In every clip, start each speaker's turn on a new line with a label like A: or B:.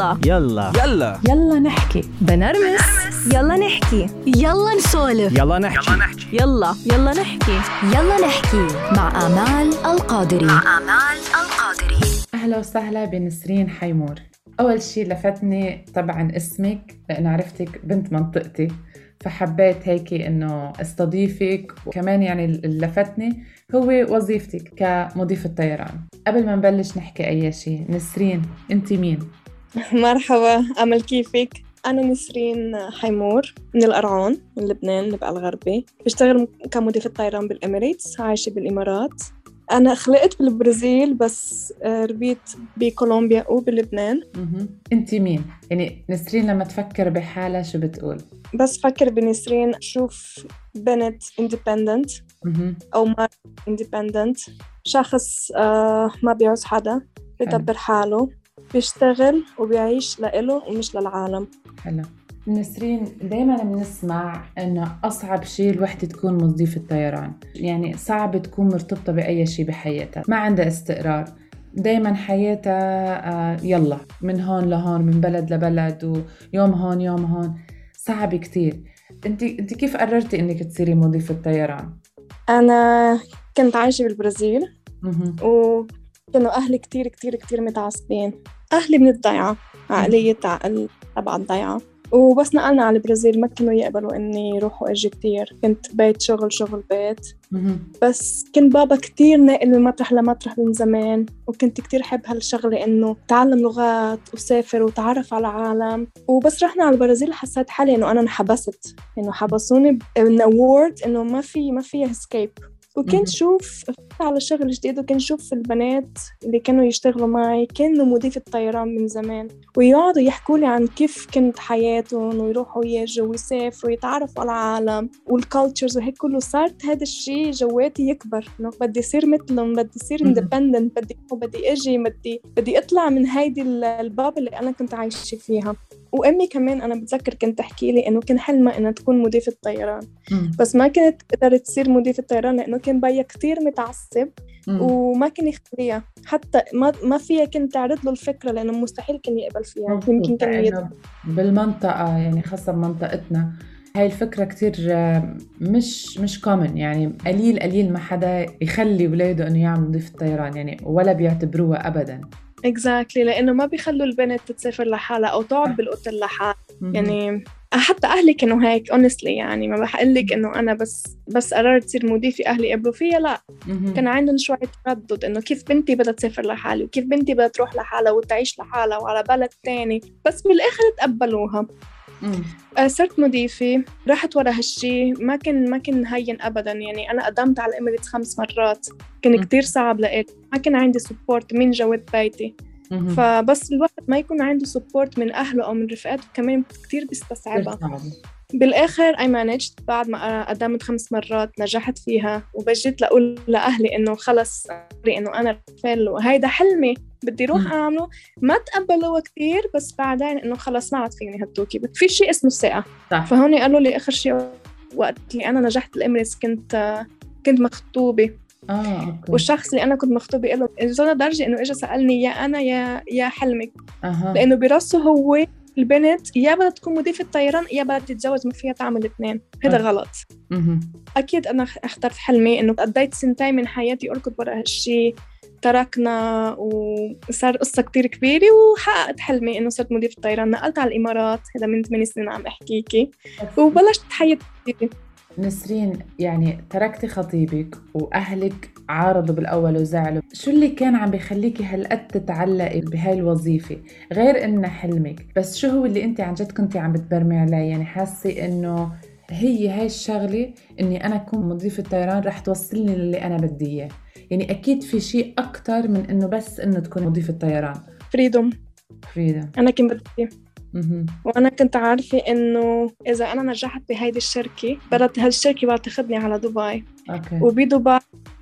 A: يلا.
B: يلا.
C: يلا.
D: يلا نحكي.
A: بنرمس. يلا نحكي. يلا نسولف.
B: يلا نحكي.
A: يلا يلا. نحكي.
E: يلا نحكي. مع آمال القادري.
A: آمال القادري.
D: أهلا وسهلا بنسرين حيمور. أول شي لفتني طبعا اسمك لأنه عرفتك بنت منطقتي فحبيت هيك إنه أستضيفك. وكمان يعني اللي لفتني هو وظيفتك كمضيفة طيران قبل ما نبلش نحكي أي شي نسرين أنت مين؟
F: مرحبا أمل كيفك؟ أنا نسرين حيمور من القرعون من لبنان النبع الغربي بشتغل كمضيفة طيران بالإماريتس عايشة بالإمارات أنا خلقت بالبرازيل بس آه، ربيت بكولومبيا وبلبنان.
D: أنت مين؟ يعني نسرين لما تفكر بحالها شو بتقول؟
F: بس فكر بنسرين شوف بنت
D: مهم.
F: أو ما independent شخص آه ما بيعوز حدا بيدبر حاله بيشتغل وبيعيش لإله ومش للعالم.
D: حلو نسرين دايما بنسمع إنه أصعب شيء الوحدة تكون مضيفه طيران يعني صعب تكون مرتبطة بأي شيء بحياتها. ما عندها استقرار. دايما حياتها آه، يلا من هون لهون من بلد لبلد ويوم هون يوم هون. صعب كتير. انت انت كيف قررتي إنك تصيري مضيفة طيران؟
F: أنا كنت عايشة بالبرازيل.
D: مهم.
F: وكانوا أهلي كتير كتير كتير متعصبين. أهلي من الضيعة عقلية عقل تبع الضيعة. وبس نقلنا على البرازيل ما كانوا يقبلوا إني روح وأجي كتير. كنت بيت شغل شغل بيت. بس كان بابا كتير ناقل من مطرح لمطرح من زمان. وكنت كتير حب هالشغلة إنه تعلم لغات وسافر وتعرف على عالم وبس رحنا على البرازيل حسيت حالي إنه أنا انحبست. إنه حبسوني من إنه ما في ما فيها escape
D: مهم.
F: وكنت شوف على شغل جديد وكنت شوف البنات اللي كانوا يشتغلوا معي كانوا مضيفة طيران من زمان ويقعدوا يحكوا لي عن كيف كانت حياتهم ويروحوا ويجوا ويسافروا ويتعرفوا على العالم وال cultures وهيك كله صارت هذا الشيء جواتي يكبر إنه بدي اصير مثلهم بدي اصير
D: مهم.
F: independent بدي بدي أجي بدي بدي أطلع من هيدي ال- الباب اللي أنا كنت عايشة فيها وأمي كمان أنا بتذكر كنت تحكي لي إنه كان حلمها إنها تكون مضيفة طيران. بس ما كانت قدرت تصير مضيفة طيران لأنه كان بيا كتير متعصب
D: مم.
F: وما كان يخليها. حتى ما ما فيها كنت تعرض له الفكرة لأنه مستحيل كان يقبل فيها. يمكن كان يد...
D: لأنه بالمنطقة يعني خاصة بمنطقتنا هاي الفكرة كتير آه، مش مش كومن يعني قليل قليل ما حدا يخلي ولاده إنه يعمل مضيف طيران يعني ولا بيعتبروها ابدا.
F: exactly لأنه ما بيخلوا البنت تسافر لحالها أو تقعد بالأوتيل لحالها. يعني حتى أهلي كانوا هيك honestly يعني ما بحقول لك إنه أنا بس بس قررت تصير مضيفة أهلي قبلوا فيها لا. كان عندهم شوية تردد إنه كيف بنتي بدها تسافر لحالي وكيف بنتي بدها تروح لحالها وتعيش لحالها وعلى بلد تاني بس بالآخر تقبلوها. آه، صرت مضيفة رحت ورا هالشي ما كان ما كان هين أبدا. يعني أنا قدمت على الإماريتس خمس مرات كان. كتير صعب لإلي. ما كان عندي support من جوات بيتي. فبس الواحد ما يكون عنده support من أهله أو من رفقاته كمان كتير بيستصعبها بالآخر I managed بعد ما قدمت خمس مرات نجحت فيها وجيت لأقول لأهلي إنه خلص إنه أنا رفال وهيدا حلمي بدي. روح أعمله. ما تقبلوها كتير بس بعدين إنه خلص ما عاد فيني هالتوكي. في شيء اسمه الثقة.
D: صح.
F: فهون قالوا لي آخر شيء وقت اللي أنا نجحت بالإماريتس كنت كنت مخطوبة.
D: آه أوكي.
F: والشخص اللي أنا كنت مخطوبة له وصلنا لدرجة إنه إجا سألني يا أنا يا يا حلمك.
D: أها.
F: لأنه براسه هو البنت يا بدها تكون مضيفة طيران يا بدها تتجوز ما فيها تعمل اثنين هذا. غلط. أكيد أنا أخترت حلمي إنه قضيت سنتين من حياتي أركض ورا هالشي تركنا وصار قصة كتير كبيرة وحققت حلمي إنه صرت مضيفة طيران. نقلت على الإمارات هذا من 8 سنين عم أحكيكي وبلشت جديدة
D: نسرين يعني تركتي خطيبك وأهلك عارضوا بالأول وزعلوا. شو اللي كان عم بيخليكي هالقد تتعلقي بهاي الوظيفة؟ غير انها حلمك. بس شو هو اللي انت عن جد كنتي عم بتبرمي عليه؟ يعني حاسة إنه هي هاي الشغلة إني أنا أكون مضيفة طيران رح توصلني للي أنا بدي إياه. يعني أكيد في شيء أكثر من إنه بس إنه تكون مضيفة طيران.
F: فريدوم
D: فريدة
F: أنا كنت بدي. وأنا كنت عارفة إنه إذا أنا نجحت بهيدي الشركة بدها هالشركة بدها تاخذني على دبي.
D: أوكي.
F: وبدبي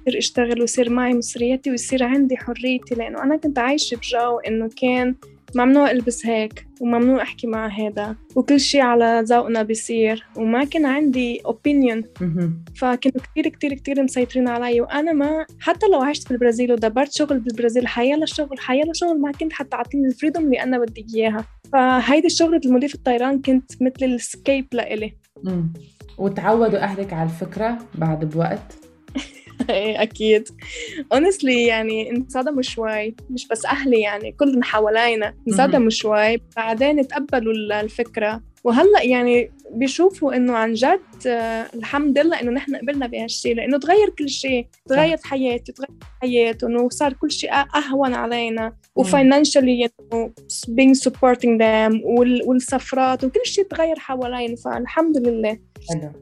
F: يصير اشتغل ويصير معي مصرياتي ويصير عندي حريتي لأنه أنا كنت عايشة بجو إنه كان ممنوع ألبس هيك وممنوع أحكي مع هذا وكل شيء على ذوقنا بيصير وما كان عندي
D: opinion.
F: فكانوا كتير كتير كتير مسيطرين علي وأنا ما حتى لو عشت بالبرازيل ودبرت شغل بالبرازيل حيلا شغل حيلا شغل ما كنت حتى أعطيني ال freedom اللي أنا بدي إياها فهيدي الشغلة المضيف الطيران كنت مثل السكيب لإلي.
D: وتعودوا أهلك على الفكرة بعد بوقت
F: إيه أكيد. Honestly يعني انصدموا شوي مش بس أهلي يعني كلهم حوالينا انصدموا شوي. بعدين تقبلوا ال- الفكرة. وهلأ يعني بيشوفوا إنه عن جد آه، الحمد لله إنه نحن قبلنا بهالشيء لإنه تغير كل شيء تغيرت حياتي تغير حياتهم وصار كل شيء أهون علينا. being supporting them وال- والسفرات وكل شيء تغير حوالينا. فالحمد لله.
D: حلو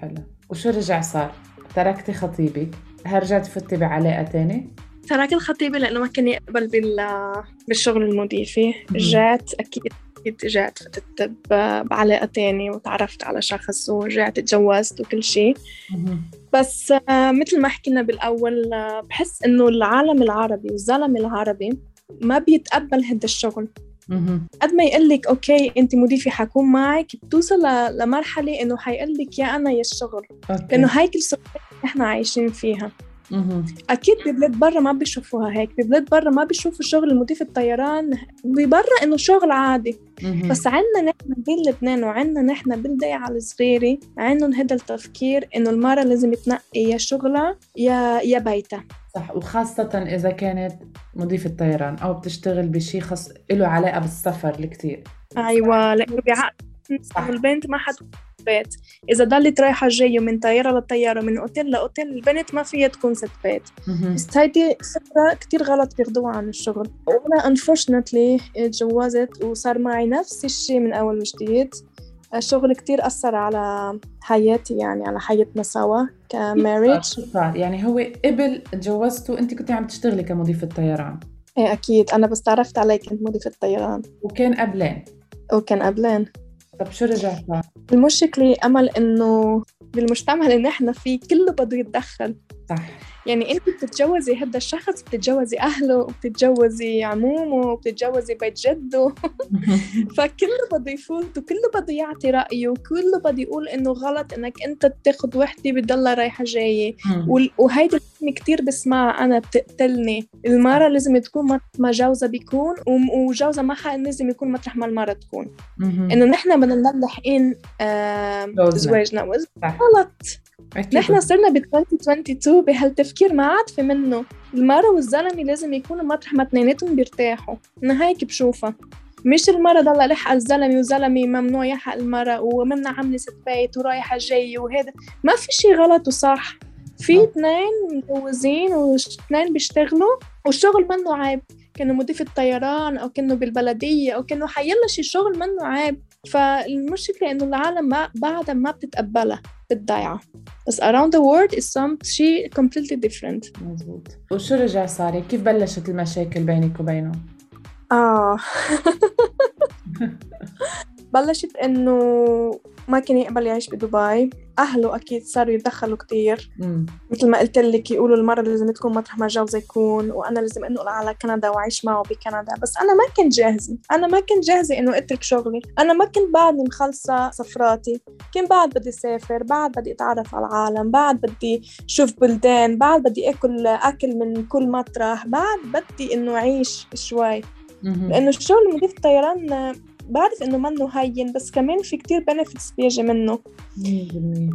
D: حلو. وشو رجع صار؟ تركتي خطيبك هل رجعتي فتي بعلاقه تاني؟
F: ترك الخطيبة لأنه ما كان يقبل بال بالشغل المضيفي رجعت أكيد أكيد رجعت فتت بعلاقة تاني وتعرفت على شخص ورجعت اتجوزت وكل شيء. بس آه، مثل ما حكينا بالأول آه، بحس إنه العالم العربي والزلمة العربي ما بيتقبل هذا الشغل. قد ما يقول لك أوكي أنت مضيفي حكون معك. بتوصل لمرحلة إنه حيقول لك يا أنا يا الشغل. لأنه هيك ال society اللي إحنا عايشين فيها. أكيد ببلاد برا ما بيشوفوها هيك. ببلاد برا ما بيشوفوا شغل المضيف الطيران. ببرا إنه شغل عادي. بس عندنا نحن بلبنان وعندنا نحن بالضيعة الصغيرة عندهم هذا التفكير إنه المرأة لازم تنقي يا شغلها يا يا بيتها.
D: صح. وخاصة إذا كانت مضيفة طيران أو بتشتغل بشي خاص له علاقة بالسفر الكتير.
F: أيوه لأنه بعقل
D: صح.
F: البنت ما حد بيت. إذا ضلت رايحة جاية من طيارة لطيارة من أوتيل لأوتيل البنت ما فيها تكون ست. بس هيدي فكرة كتير غلط بياخدوها عن الشغل. وأنا unfortunately اتجوزت وصار معي نفس الشيء من أول وجديد. الشغل كتير أثر على حياتي يعني على حياتنا سوا كماريج
D: صار؟ يعني هو قبل تجوزتوا أنت كنت عم تشتغلي كمضيفة طيران.
F: إيه أكيد. أنا بس تعرفت عليه كنت مضيفة طيران.
D: وكان قبلين.
F: وكان قبلين.
D: طب شو رجع صار؟
F: المشكلة أمل إنه بالمجتمع اللي نحن فيه كله بده يتدخل
D: صح
F: يعني انت بتتجوزي هذا الشخص بتتجوزي أهله وبتتجوزي عمومه وبتتجوزي بيت جده فكله بده يفوت وكله بده يعطي رأيه وكله بده يقول إنه غلط إنك أنت تاخد وحدة بتضلها
D: مم.
F: وال- وهيدي الكلمة كتير بسمعها أنا بتقتلني المرة لازم تكون ما جوزها بيكون وجوزها معها لازم يكون مطرح ما المرة تكون. إنه نحن بدنا نضل لاحقين آه،. زواجنا. غلط. نحن صرنا ب 2022 بهالتفكير ما عاد في منه. المرة والزلمة لازم يكونوا مطرح ما اثنيناتهم بيرتاحوا. أنا هيك بشوفها مش المرة ضل لحق الزلمة والزلمة ممنوع يحق المرة عاملة ست بيت ورايحة جاي وهذا. ما في شي غلط وصح. في
D: آه.
F: اثنين متجوزين واثنين بيشتغلوا والشغل منه عيب. كانوا مضيف الطيران أو كانوا بالبلدية أو كانوا حيلا شي شغل منه عيب. فالمشكلة إنه العالم ما بعدها ما بتتقبلها. بالضيعة بس around the world is some شيء completely different
D: مزبوط وشو رجع صار؟ كيف بلشت المشاكل بينك وبينه؟
F: آه بلشت إنه ما كان يقبل يعيش بدبي. أهله أكيد صاروا يتدخلوا كتير.
D: مم.
F: مثل ما قلت لك يقولوا المرة لازم تكون مطرح ما جوزها يكون وأنا لازم أنقل على كندا وأعيش معه بكندا. بس أنا ما كنت جاهزة. أنا ما كنت جاهزة إنه أترك شغلي. أنا ما كنت بعدني مخلصة سفراتي. كنت بعد بدي أسافر بعد بدي أتعرف على العالم بعد بدي شوف بلدان بعد بدي أكل أكل من كل مطرح بعد بدي إنه أعيش شوي. لأنه الشغل مضيف الطيران بعرف إنه منه هين بس كمان في كتير benefits بيجي منه.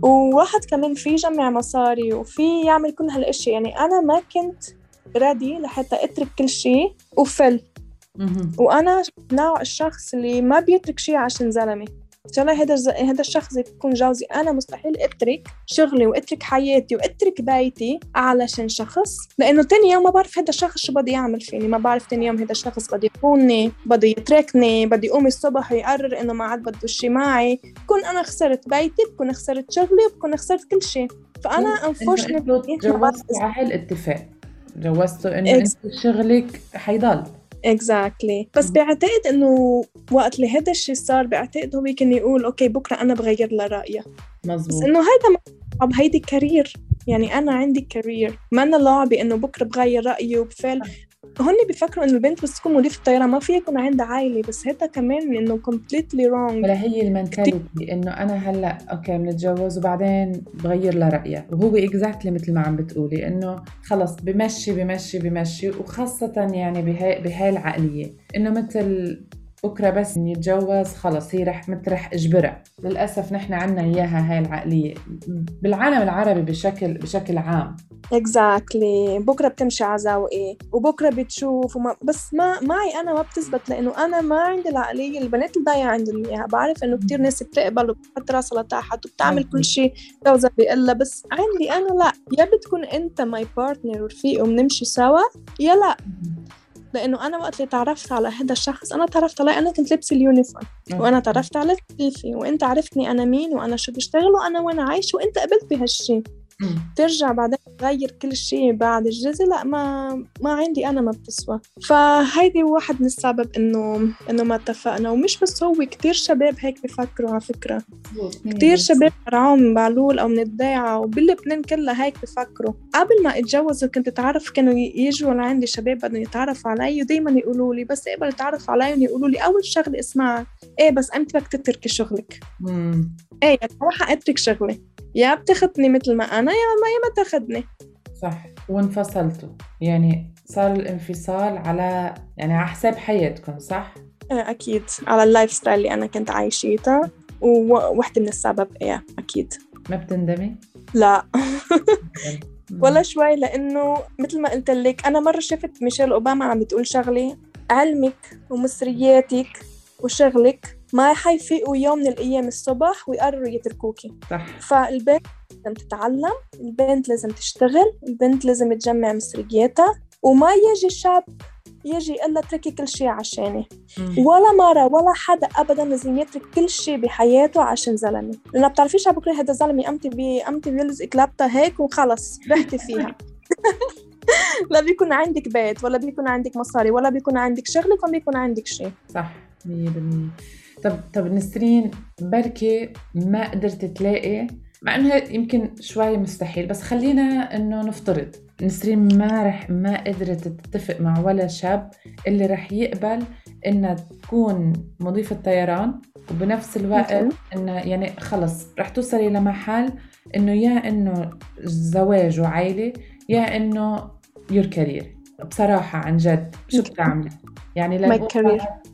F: وواحد كمان في يجمع مصاري وفي يعمل كل هالاشياء يعني أنا ما كنت ريدي لحتى أترك كل شيء وفل. وأنا نوع الشخص اللي ما بيترك شيء عشان زلمة ان شاء الله هذا هذا الشخص يكون جوزي. أنا مستحيل أترك شغلي وأترك حياتي وأترك بيتي علشان شخص لأنه تاني يوم ما بعرف هذا الشخص شو بده يعمل فيني. ما بعرف تاني يوم هذا الشخص بده يخونني بده يتركني بده يقوم الصبح ويقرر إنه ما عاد بده شي معي. بكون أنا خسرت بيتي بكون خسرت شغلي بكون خسرت كل شيء فأنا بعرف
D: تجوزتوا على هالاتفاق جوزتوا
F: إنه
D: أنت شغلك حيضل.
F: exactly exactly. بس بعتقد إنه وقت اللي هذا الشيء صار بعتقد هو كان يقول أوكي بكرة أنا بغير لها رايها بس
D: مزبوط.
F: إنه ما طب هيدي career يعني أنا عندي career ما أنا لعبي إنه بكرة بغير رأيي وبفعل هن بيفكروا إنه البنت بس تكون مضيفة طيران ما فيها يكون عندها عائلة بس هذا كمان إنه completely wrong.
D: ولا هي ال mentality إنه أنا هلأ أوكي بنتجوز وبعدين بغير لها رأيها. وهو exactly مثل ما عم بتقولي إنه خلص بمشي بمشي بمشي وخاصة يعني بهاي بهاي العقلية. إنه مثل بكره بس نتجوز خلص هي رح مثل رح اجبرها للأسف نحن عنا إياها هاي العقلية. بالعالم العربي بشكل بشكل عام.
F: exactly exactly. بكرة بتمشي على ذوقي وبكرة بتشوف وما بس ما معي أنا ما بتزبط لأنه أنا ما عندي العقلية البنات الضيعة عندهم إياها. بعرف إنه كثير ناس بتقبل وبتحط راسها لتحت وبتعمل كل شيء جوزها بيقول بس عندي أنا لا. يا بتكون أنت my partner ورفيق وبنمشي سوا يا لا. لأنه أنا وقت اللي تعرفت على هذا الشخص أنا تعرفت عليه أنا كنت لابسة ال uniform. وأنا تعرفت على كيفي وأنت عرفتني أنا مين وأنا شو بشتغل وأنا وين عايش وأنت قبلت بهالشيء ترجع بعدين تغير كل شيء بعد الجزء؟ لا ما ما عندي أنا ما بتسوى. فهيدي واحد من السبب إنه إنه ما اتفقنا. ومش بس هو كتير شباب هيك بفكروا على فكرة. كتير شباب رعاهم من بعلول أو من الضيعة وبلبنان كلها هيك بفكروا. قبل ما اتجوز وكنت اتعرف كانوا يجوا لعندي شباب بدهم يتعرفوا علي ودائما يقولوا لي بس اقبل اتعرف علي يقولوا لي أول شغلة اسمعها إيه بس إمتى بدك تتركي شغلك. إيه يعني أترك شغلي. يا بتاخذني مثل ما أنا يا ما يا ما تاخذني
D: صح. وانفصلتوا. يعني صار الانفصال على يعني على حساب حياتكم صح؟
F: إيه أكيد. على ال life style اللي أنا كنت عايشيتها ووحدة من السبب إيه أكيد.
D: ما بتندمي؟
F: لا. ولا شوي لأنه مثل ما قلت لك أنا مرة شفت ميشيل أوباما عم بتقول شغلة علمك ومصرياتك وشغلك ما حيفيقوا يوم من الأيام الصبح ويقرروا يتركوكي.
D: صح.
F: فالبنت لازم تتعلم البنت لازم تشتغل البنت لازم تجمع مصرياتها وما يجي شاب يجي يقول لها اتركي كل شيء عشاني. ولا مرة ولا حدا أبدا لازم يترك كل شيء بحياته عشان زلمة. لأنه بتعرفيش على بكرة هذا زلمة قمتي بي قمتي بيلزق كلابتها هيك وخلص رحتي فيها. لا بيكون عندك بيت ولا بيكون عندك مصاري ولا بيكون عندك شغلك ولا بيكون عندك شيء.
D: صح 100% طب طب نسرين بركي ما قدرت تلاقي مع إنه يمكن شوي مستحيل بس خلينا إنه نفترض نسرين ما رح ما قدرت تتفق مع ولا شاب اللي رح يقبل إنها تكون مضيفة طيران وبنفس الوقت انه يعني خلص رح توصلي لمحل إنه يا إنه زواج وعائلة يا إنه your career بصراحة عن جد شو بتعملي؟ يعني
F: لو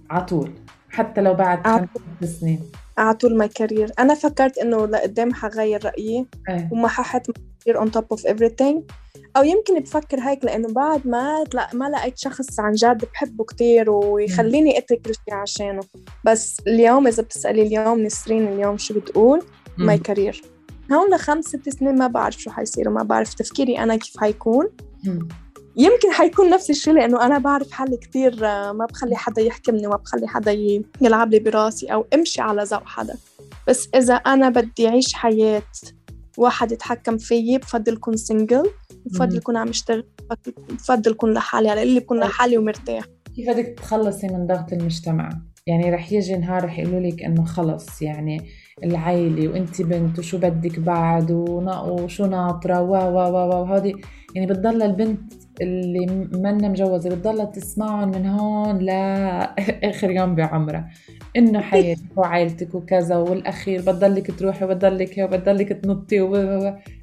D: على طول. حتى لو بعد خمس سنين.
F: على طول my career أنا فكرت إنه لقدام حغير رأيي
D: أيه.
F: وما ححط career on top of everything. أو يمكن بفكر هيك لأنه بعد ما لا ما لقيت شخص عن جد بحبه كتير ويخليني أترك كل شيء عشانه. بس اليوم إذا بتسألي اليوم نسرين اليوم شو بتقول؟ my career هون لخمس ست سنين ما بعرف شو حيصير وما بعرف تفكيري أنا كيف حيكون. يمكن حيكون نفس الشيء لأنه أنا بعرف حالي كثير آه، ما بخلي حدا يحكمني وما بخلي حدا يلعب لي براسي أو أمشي على ذوق حدا. بس إذا أنا بدي أعيش حياة واحد يتحكم فيي بفضل كون سنجل بفضل كون عم اشتغل بفضل كون لحالي على اللي بكون لحالي ومرتاح.
D: كيف بدك تتخلصي من ضغط المجتمع؟ يعني رح يجي نهار رح يقولوا لك إنه خلص يعني العيلة وإنت بنت وشو بدك بعد وشو ناطرة و و و وهذه يعني بتضل البنت اللي منا مجوزة بتضلها تسمعهم من هون لآخر يوم بعمرها. إنه حياتك وعائلتك وكذا والأخير بتضلك تروحي وبتضلك وبتضلك تنطي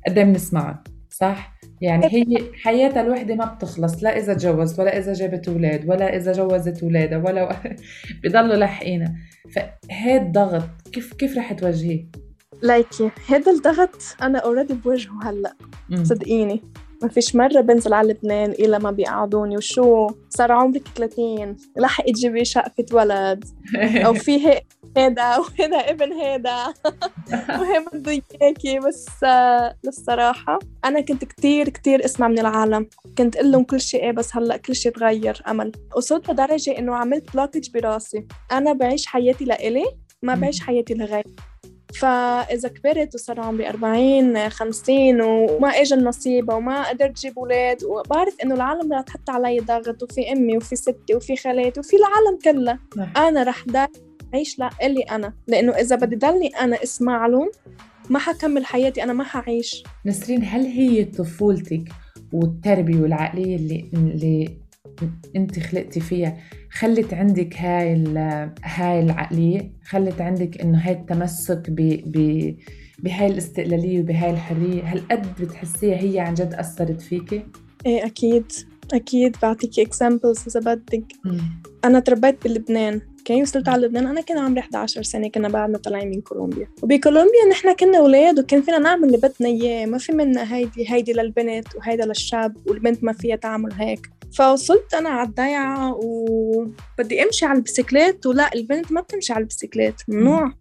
D: قد إيه بنسمعهم صح؟ يعني هي حياتها الوحدة ما بتخلص لا إذا تجوزت ولا إذا جابت أولاد ولا إذا جوزت أولادها ولا بضلوا لاحقينها. فهاد ضغط كيف كيف رح تواجهيه؟
F: لايكي هذا الضغط أنا أوريدي بواجهه هلأ صدقيني. ما فيش مرة بنزل على لبنان إلا ما بيقعدوني. وشو؟ صار عمرك 30 لحق تجيبي شقفة ولد. أو في هيدا وهذا ابن هيدا. وهي بده إياكي. بس للصراحة أنا كنت كتير كتير أسمع من العالم. كنت أقول لهم كل شيء إيه بس هلأ كل شيء تغير أمل. وصلت لدرجة إنه عملت بلوكج براسي. أنا بعيش حياتي لإلي ما بعيش حياتي لغيري. فإذا كبرت وصار عمري 40 50 وما إجا النصيب وما قدرت جيب أولاد وبعرف إنه العالم رح تحط علي ضغط وفي أمي وفي ستي وفي خالاتي وفي العالم كله. أنا رح أعيش لإلي أنا. لأنه إذا بدي ضلني أنا اسمع لهم ما حكمل حياتي أنا ما حعيش.
D: نسرين هل هي طفولتك والتربية والعقلية اللي اللي انت خلقتي فيها خلت عندك هاي هاي العقلية خلت عندك إنه هاي التمسك ب ب بهاي الاستقلالية وبهاي الحرية هل قد بتحسيها هي عن جد أثرت فيكي؟
F: إيه أكيد أكيد بعطيكي examples إذا بدك. أنا تربيت بلبنان أوكي وصلت على لبنان أنا كان عمري 11 سنة كنا بعدنا طالعين من كولومبيا. وبكولومبيا نحن كنا أولاد وكان فينا نعمل اللي بدنا إياه ما في منا هيدي هيدي للبنت وهيدا للشاب والبنت ما فيها تعمل هيك. فوصلت أنا على الضيعة وبدي أمشي على البسكليت ولا البنت ما بتمشي على البسكليت ممنوع.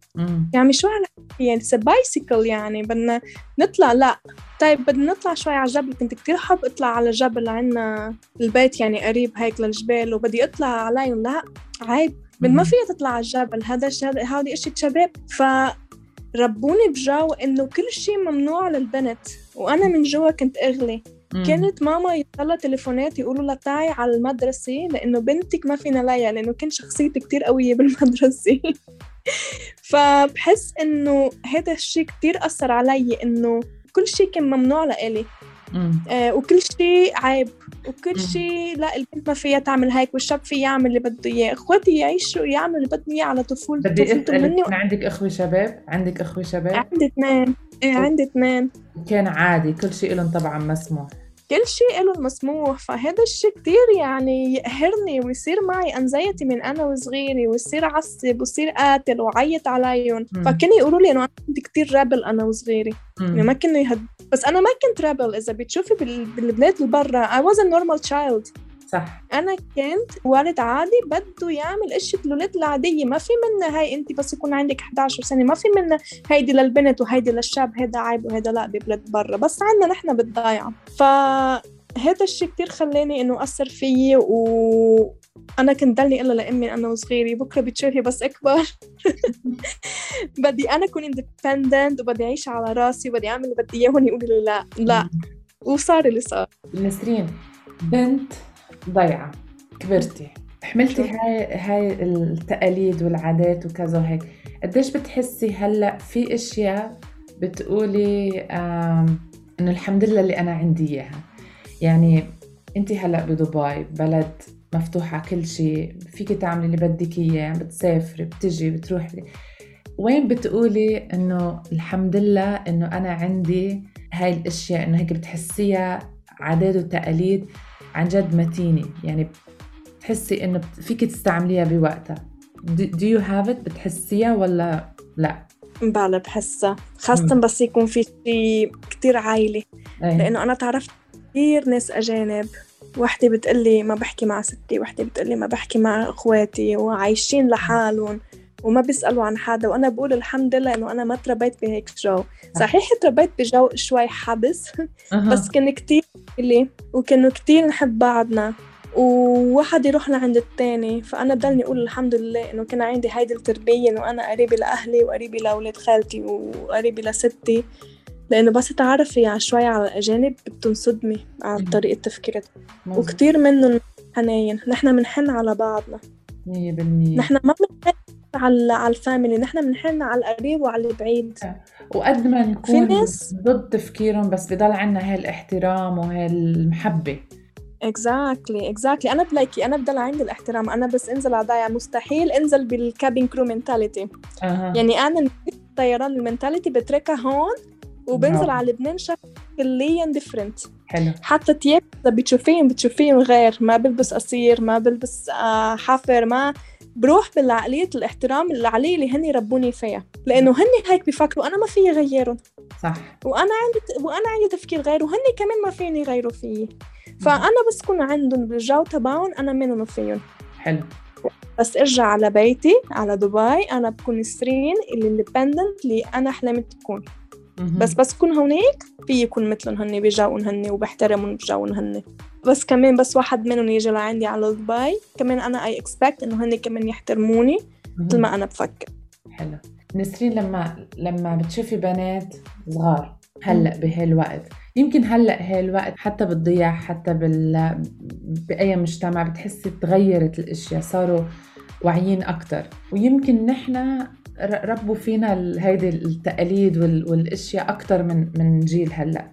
F: يعني شو على يعني bicycle يعني بدنا نطلع لا. طيب بدنا نطلع شوي على الجبل كنت كتير حب أطلع على جبل عندنا البيت يعني قريب هيك للجبال وبدي أطلع عليهم لا. عيب. ما فيها تطلع على الجبل هذا هذه إشي شباب ف ربوني بجو إنه كل شيء ممنوع للبنت وأنا من جوا كنت إغلي. كانت ماما يطلع تليفونات يقولوا لها تعي على المدرسة لأنه بنتك ما فينا ليا لأنه كان شخصيتي كتير قوية بالمدرسة. فبحس إنه هذا الشيء كتير أثر علي إنه كل شيء كان ممنوع لإلي. آه وكل شيء عيب وكل شيء لا البنت ما فيها تعمل هيك والشاب فيه يعمل اللي بده إياه. إخواتي يعيشوا يعملوا اللي بدهم إياه على طفولتهم
D: بدي أسألك و... عندك إخوة شباب؟ عندك إخوة شباب؟
F: عندي اثنين. إيه عندي اثنين.
D: كان عادي كل شيء لهم طبعا مسموح.
F: كل شيء له مسموح. فهذا الشيء كتير يعني يقهرني ويصير معي أنزيتي من أنا وصغيرة ويصير عصب ويصير قاتل وعيط عليهم. فكانوا يقولوا لي إنه أنا كنت كتير رابل أنا وصغيرة. يعني ما كانوا يهد بس أنا ما كنت rebel إذا بتشوفي بالبلاد اللي برا I was a normal child.
D: صح.
F: أنا كنت والد عادي بده يعمل اشياء الولاد العادية ما في منها هاي أنت بس يكون عندك 11 سنة ما في منها هيدي للبنت وهيدي للشاب هيدا عيب وهيدا لا ببلاد برا بس عندنا نحن بالضيعه ف هذا الشيء كتير خلاني إنه أثر فيي و أنا كنت ضلني إلا لأمي أنا وصغيري بكرة بتشوفي بس أكبر. بدي أنا أكون independent وبدي أعيش على راسي وبدي أعمل اللي بدي اياه هون يقولوا لي لا لا. وصار اللي صار.
D: نسرين بنت ضيعة. كبرتي. حملتي هاي هاي التقاليد والعادات وكذا وهيك. قديش بتحسي هلأ في أشياء بتقولي إنه الحمد لله اللي أنا عندي إياها؟ يعني انت هلأ بدبي بلد مفتوحة كل شيء فيك تعملي اللي بدك إياه بتسافري بتجي بتروحي. وين بتقولي إنه الحمد لله إنه أنا عندي هاي الأشياء إنه هيك بتحسيها عادات وتقاليد؟ عن جد متينة. يعني بتحسي إنه فيك تستعمليها بوقتها. Do you have it بتحسيها ولا لا؟
F: بلا بحسها. خاصة بس يكون في شيء كتير عائلي أيه. لأنه أنا تعرفت كثير ناس أجانب. وحدة بتقلي ما بحكي مع ستي وحدة بتقلي ما بحكي مع إخواتي وعايشين لحالهم. وما بيسألوا عن حدا وأنا بقول الحمد لله إنه أنا ما تربيت بهيك جو. صحيح تربيت بجو شوي حبس بس كان كتير لي وكانوا كتير نحب بعضنا. وواحد يروح لعند التاني فأنا بضلني أقول الحمد لله إنه كان عندي هيدي التربية إنه أنا قريبة لأهلي وقريبة لأولاد خالتي وقريبة لستي. لأنه بس تعرفي على شوي على الأجانب بتنصدمي على طريقة تفكيرهم وكتير منهم حنين نحن بنحن على بعضنا.
D: مية بالمية.
F: نحن ما بنحن على على ال family. نحن بنحن على القريب وعلى البعيد.
D: وقد ما نكون في ناس ضد تفكيرهم بس بضل عنا هاي الاحترام وهاي المحبة
F: exactly exactly أنا بلاقي أنا بضل عندي الاحترام. أنا بس انزل على ضيعة. مستحيل انزل بال cabin crew mentality أه. يعني أنا الطيران ال mentality بتركها هون وبنزل على لبنان شكل كليا different
D: حلو.
F: حتى تياب اذا بتشوفيهم بتشوفيهم غير. ما بلبس قصير ما بلبس آه، حفر ما بروح بالعقلية الاحترام العقلية اللي هني ربوني فيها. لأنه هني هيك بيفكروا أنا ما فيي غيرهم.
D: صح.
F: وأنا عندي وأنا عندي تفكير غير وهني كمان ما فيني يغيروا فيي. فأنا بس كون عندهم بالجو تبعهم أنا منهم فيهم.
D: حلو.
F: بس ارجع على بيتي على دبي. أنا بكون سرين الاندبندنت اللي أنا حلمت تكون. بس بس كون هونيك في يكون مثلهم هني بجوهم هني وبحترمهم بجوهم هني. بس كمان بس واحد منهم يجي لعندي على دبي كمان أنا اي اكسبكت إنه هن كمان يحترموني مثل ما أنا بفكر.
D: حلو. نسرين لما لما بتشوفي بنات صغار هلأ بهالوقت يمكن هلأ هالوقت حتى بالضياع حتى بال بأي مجتمع بتحسي تغيرت الأشياء صاروا واعيين أكثر ويمكن نحن ربوا فينا هيدي التقاليد والأشياء أكثر من من جيل هلأ.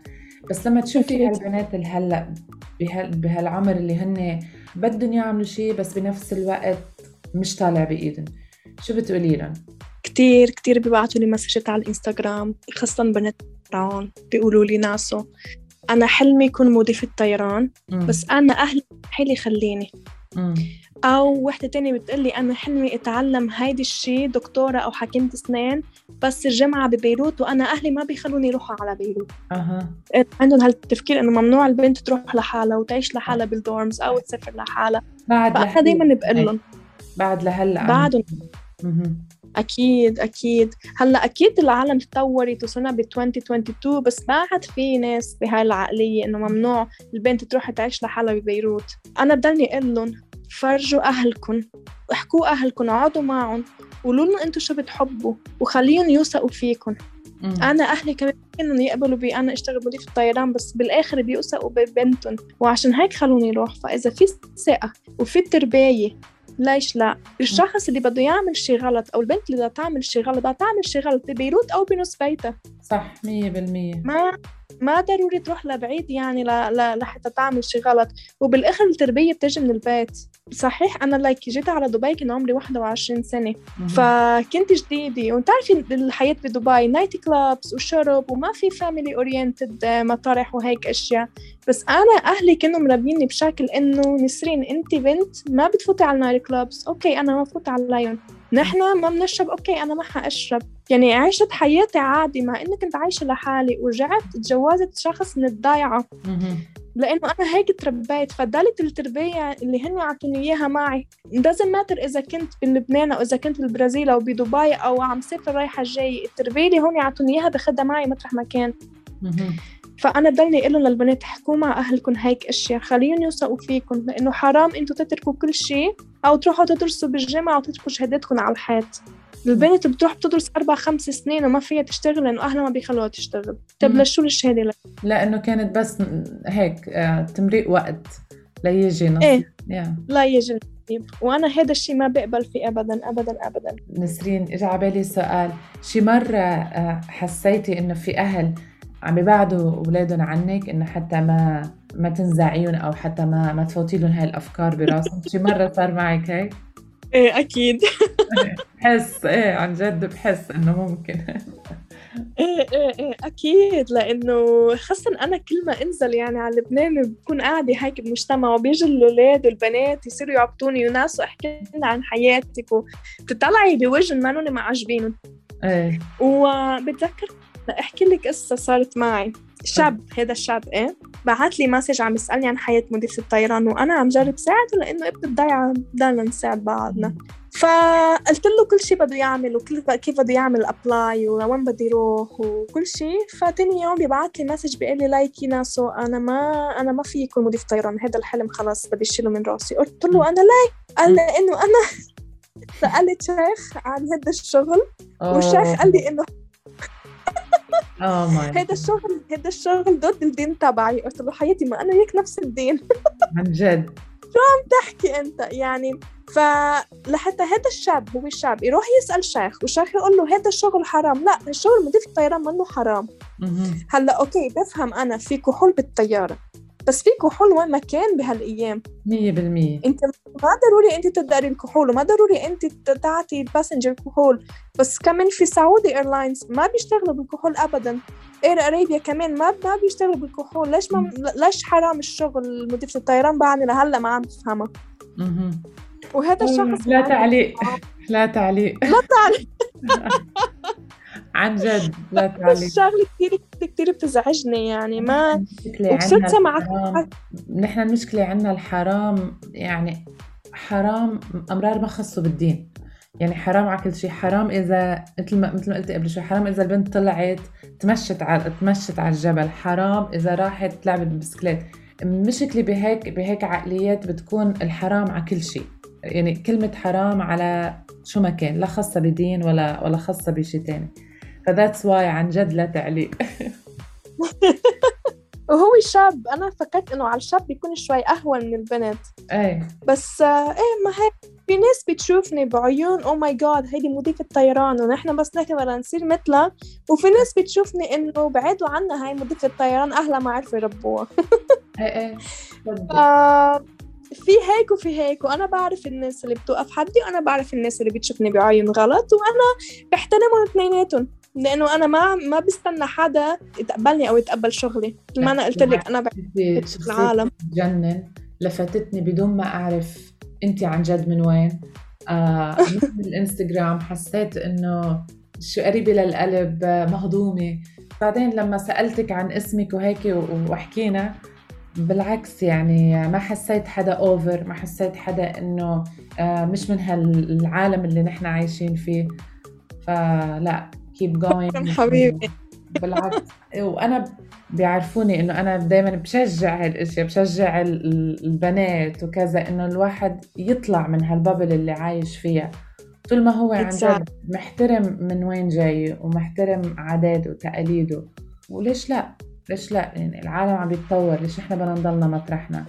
D: بس لما تشوفي. هالبنات اللي هلأ بهال بهالعمر اللي هن بدهم يعملوا شيء بس بنفس الوقت مش طالع بإيدهم شو بتقولي لهم؟
F: كتير كتير بيبعتوا لي مسجات على الإنستغرام خاصة بنات طيران بيقولوا لي ناسو أنا حلمي يكون مضيف الطيران
D: مم.
F: بس أنا أهلي حيلي خليني
D: مم.
F: أو وحدة تانية بتقلي أنا حلمي أتعلم هيدي الشي دكتورة أو حكيمة أسنان بس الجامعة ببيروت وأنا أهلي ما بيخلوني يروحوا على بيروت.
D: أها.
F: عندهم هالتفكير إنه ممنوع البنت تروح لحالها وتعيش لحالها بالدورمز أو تسافر لحالها.
D: بعد
F: فأنا
D: لهلا
F: دايما بقول لهم.
D: بعد لهلأ.
F: بعدهم.
D: مهم.
F: أكيد أكيد هلأ أكيد العالم تطورت وصرنا ب 2022 بس بعد في ناس بهاي العقلية إنه ممنوع البنت تروح تعيش لحالها ببيروت أنا بضلني أقول لهم فرجوا أهلكم احكوا أهلكم اقعدوا معهم قولوا لهم أنتوا شو بتحبوا وخليهم يوثقوا فيكم
D: مم.
F: أنا أهلي كمان كانوا يقبلوا بي أنا أشتغل مضيف الطيران بس بالآخر بيوثقوا ببنتهم وعشان هيك خلوني أروح فإذا في ثقة وفي ترباية ليش لا؟ الشخص اللي بده يعمل شي غلط أو البنت اللي بدها تعمل شي غلط بدها تعمل شي غلط ببيروت أو بنص بيتها.
D: صح 100%
F: ما ما ضروري تروح لبعيد يعني ل... ل... لحتى تعمل شي غلط. وبالأخر التربية بتجي من البيت. صحيح أنا like جيت على دبي كان عمري 21
D: سنة.
F: فكنت جديدة. وتعرفي الحياة بدبي night clubs وشرب وما في family oriented مطارح وهيك أشياء. بس أنا أهلي كانوا مربيني بشكل إنه نسرين أنت بنت ما بتفوتي على ال night clubs أوكي أنا ما بفوت عليهم نحن ما بنشرب. أوكي أنا ما حأشرب. يعني عشت حياتي عادي مع إني كنت عايشة لحالي ورجعت تجوزت شخص من
D: الضيعة.
F: لأنه أنا هيك تربيت فضلت التربية اللي هن عطوني إياها معي. Doesn't matter إذا كنت بلبنان أو إذا كنت بالبرازيل أو بدبي أو عم سافر رايحة جاي التربية اللي هون عطوني إياها باخدها معي مطرح ما كان. فأنا بضلني أقول لهم للبنات احكوا مع أهلكم هيك أشياء. خليهم يوثقوا فيكم لأنه حرام أنتم تتركوا كل شيء أو تروحوا تدرسوا بالجامعة وتتركوا شهاداتكم على الحيط. البنت بتروح بتدرس أربع خمس سنين وما فيها تشتغل لأنه أهلها ما بيخلوها تشتغل. طب
D: مم.
F: لشو الشهادة لك؟
D: لأنه كانت بس هيك آه، تمريق وقت ليجي نصيب.
F: إيه.
D: يا.
F: لا يجي النصيب وأنا هذا الشيء ما بقبل فيه أبدا أبدا أبدا.
D: نسرين اجى على بالي سؤال. شي مرة آه، حسيتي إنه في أهل عم يبعدوا أولادهم عنك إنه حتى ما ما تنزعيهم أو حتى ما ما تفوتي لهم هاي الأفكار براسهم شي مرة صار معك هيك؟
F: إيه أكيد.
D: بحس إيه عن جد بحس إنه ممكن.
F: إيه إيه إيه أكيد لأنه خاصة أنا كل ما أنزل يعني على لبنان بكون قاعدة هيك بمجتمع وبيجوا الأولاد والبنات يصيروا يعبطوني وناس أحكي لنا عن حياتك وبتطلعي بوجه ما عاجبينهم
D: إيه.
F: وبتذكر أحكي لك قصة صارت معي. شاب هذا الشاب إيه؟ بعت لي مسج عم يسألني عن حياة مضيف الطيران وأنا عم جرب ساعده لأنه ابن الضيعة بدنا نساعد بعضنا. فقلت له كل شيء بده يعمل وكل كيف بده يعمل apply ووين بده يروح وكل شيء فتاني يوم بيبعت لي message بيقول لي like ناسو أنا ما أنا ما في يكون مضيف طيران هذا الحلم خلاص بدي اشيله من راسي. قلت له أنا لا قال لي إنه أنا سالت شيخ عن هذا الشغل والشيخ قال لي
D: إنه
F: هذا الشغل هذا الشغل ضد الدين تبعي. قلت له حياتي ما أنا وياك نفس الدين.
D: عن جد.
F: تحكي أنت؟ يعني فلحتى هذا الشاب هو الشاب يروح يسأل شيخ والشيخ يقول له هذا الشغل حرام. لا الشغل مضيف الطيران منه حرام. هلأ أوكي بفهم أنا في كحول بالطيارة. بس في كحول وين ما كان بهالأيام.
D: مية بالمية.
F: أنت ما ضروري أنت تداري الكحول وما ضروري أنت تعطي ال passenger كحول. بس كمان في سعودي airlines ما بيشتغلوا بالكحول ابدا. اير ارابيا كمان ما ما بيشتغلوا بالكحول. ليش ما ليش حرام الشغل مضيف الطيران؟ بعدني لهلأ ما عم بفهمها. وهذا الشخص
D: لا تعليق. لا تعليق.
F: لا تعليق.
D: عن جد لا تعليق
F: الشغلة كثير كثير بتزعجني يعني ما وصرت
D: الحرام. نحن المشكلة عنا الحرام يعني حرام أمرار ما خصوا بالدين. يعني حرام على كل شيء حرام إذا مثل ما مثل ما قلتي قبل شوي حرام إذا البنت طلعت تمشت على تمشت على الجبل. حرام إذا راحت لعبت بالبسكليت. المشكلة بهيك بهيك عقليات بتكون الحرام على كل شيء. يعني كلمة حرام على شو ما كان لا خاصة بدين ولا ولا خاصة بشيء تاني. ف that's why عن جد لا تعليق.
F: وهو شاب أنا فكرت إنه على الشاب بيكون شوي أهون من البنت.
D: إيه.
F: بس آه، إيه ما هيك في ناس بتشوفني بعيون oh my God هيدي مضيفة طيران ونحن بس نحكي بدنا نصير مثلها. وفي ناس بتشوفني إنه بعدوا عنا هاي مضيفة الطيران أهلا ما عرفوا يربوها.
D: إيه إيه.
F: ف- في هيك وفي هيك وأنا بعرف الناس اللي بتوقف حدي وأنا بعرف الناس اللي بتشوفني بعين غلط وأنا بحترمهم اثنيناتهم. لأنه أنا ما ما بستنى حدا يتقبلني أو يتقبل شغلي. ما أنا قلت لك أنا بحب العالم.
D: بتجنن لفتتني بدون ما أعرف انت عن جد من وين. آه من الإنستغرام حسيت إنه شو قريبة للقلب مهضومة. بعدين لما سألتك عن اسمك وهيك وحكينا بالعكس يعني ما حسيت حدا اوفر ما حسيت حدا إنه آه مش من هالعالم اللي نحن عايشين فيه. فلا keep going.
F: حبيبي.
D: بالعكس. وأنا بيعرفوني إنه أنا دائما بشجع هالأشياء بشجع ال- ال- البنات وكذا إنه الواحد يطلع من هالبابل اللي عايش فيها. طول ما هو عن. جد محترم من وين جاي ومحترم عاداته وتقاليده. وليش لا؟ ليش لا؟ يعني العالم عم يتطور ليش إحنا بدنا نضلنا مطرحنا؟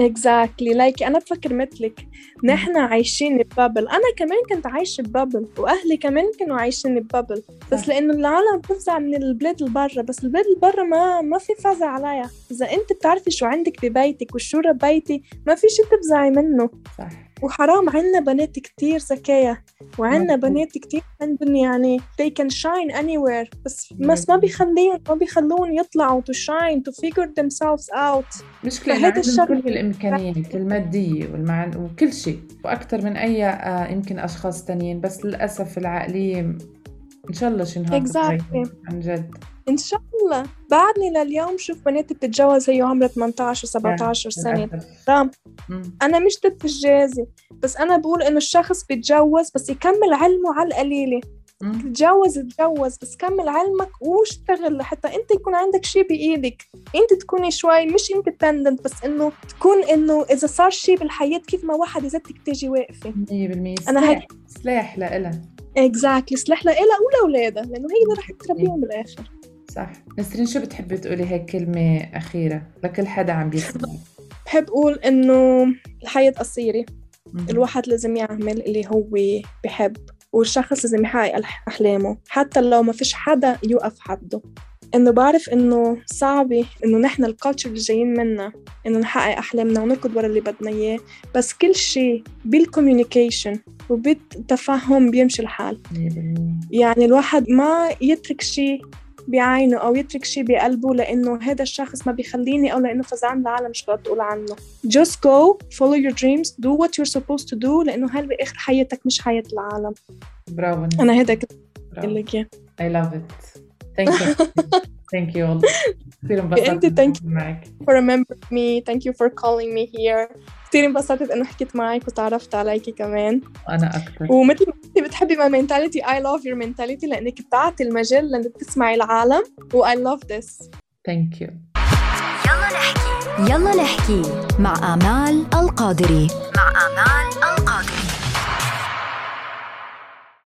F: exactly like أنا بفكر مثلك. نحن عايشين ب bubble أنا كمان كنت عايشة ب bubble وأهلي كمان كانوا عايشين ب bubble
D: بس.
F: لأنه العالم بتفزع من البلاد اللي برا بس البلاد اللي برا ما ما في فزع عليها. إذا أنت بتعرفي شو عندك ببيتك وشو ربيتي ما في شي تفزعي منه.
D: صح.
F: وحرام عنا بنات كتير ذكية وعنا. بنات كتير عندهم يعني they can shine anywhere بس بس ما بيخليهم ما بيخلون يطلعوا to shine to figure themselves out.
D: مشكلة عندهم
F: الشغل-
D: كل الإمكانيات المادية والمعن وكل شيء. وأكثر من أي آه، يمكن أشخاص تانيين بس للأسف العقلية إن شاء الله شي نهار
F: Exactly.
D: عن جد.
F: إن شاء الله. بعدني لليوم شوف بنات بتتجوز هي عمرها 18 و17 سنة.
D: للأسف.
F: حرام
D: مم.
F: أنا مش ضد الجازة بس أنا بقول إنه الشخص بيتجوز بس يكمل علمه على القليلة
D: مم.
F: تتجوز تتجوز بس كمل علمك واشتغل لحتى أنت يكون عندك شيء بإيدك. أنت تكوني شوي مش independent بس إنه تكون إنه إذا صار شيء بالحياة كيف ما واحد يزتك تيجي واقفة.
D: 100%
F: أنا
D: سلاح سلاح لإلها.
F: exactly سلاح لها ولاولادها لأنه هي اللي رح تربيهم بالآخر.
D: صح. نسرين شو بتحبي تقولي هيك كلمة أخيرة لكل حدا عم بيسمع؟
F: بحب أقول إنه الحياة
D: قصيرة.
F: الواحد لازم يعمل اللي هو بحب والشخص لازم يحقق أح- أحلامه. حتى لو ما فيش حدا يوقف حده. إنه بعرف إنه صعبة إنه نحن ال culture اللي جايين منا إنه نحقق أحلامنا ونركض ورا اللي بدنا إياه. بس كل شيء بال communication وبالتفهم بيمشي الحال.
D: 100%
F: يعني الواحد ما يترك شيء بعينه أو يترك شيء بقلبه لأنه هذا الشخص ما بيخليني أو لأنه فزعان العالم شو بدها تقول عنه. Just go follow your dreams do what you're supposed to do لأنه هاي بآخر حياتك مش حياة العالم.
D: برافو.
F: أنا هذا كنت لك إياه.
D: I love it. Thank you. Thank you. كثير انبسطت
F: thank you.
D: معك
F: for remembering me. Thank you for calling me here. كثير انبسطت إنه حكيت معك وتعرفت عليكي كمان
D: وأنا أكثر
F: ومثل ما انت بتحبي my mentality I love your mentality لأنك بتعطي المجال لأنك تسمعي العالم. و I love this.
D: Thank you.
E: يلا نحكي مع آمال القادري. مع آمال القادري.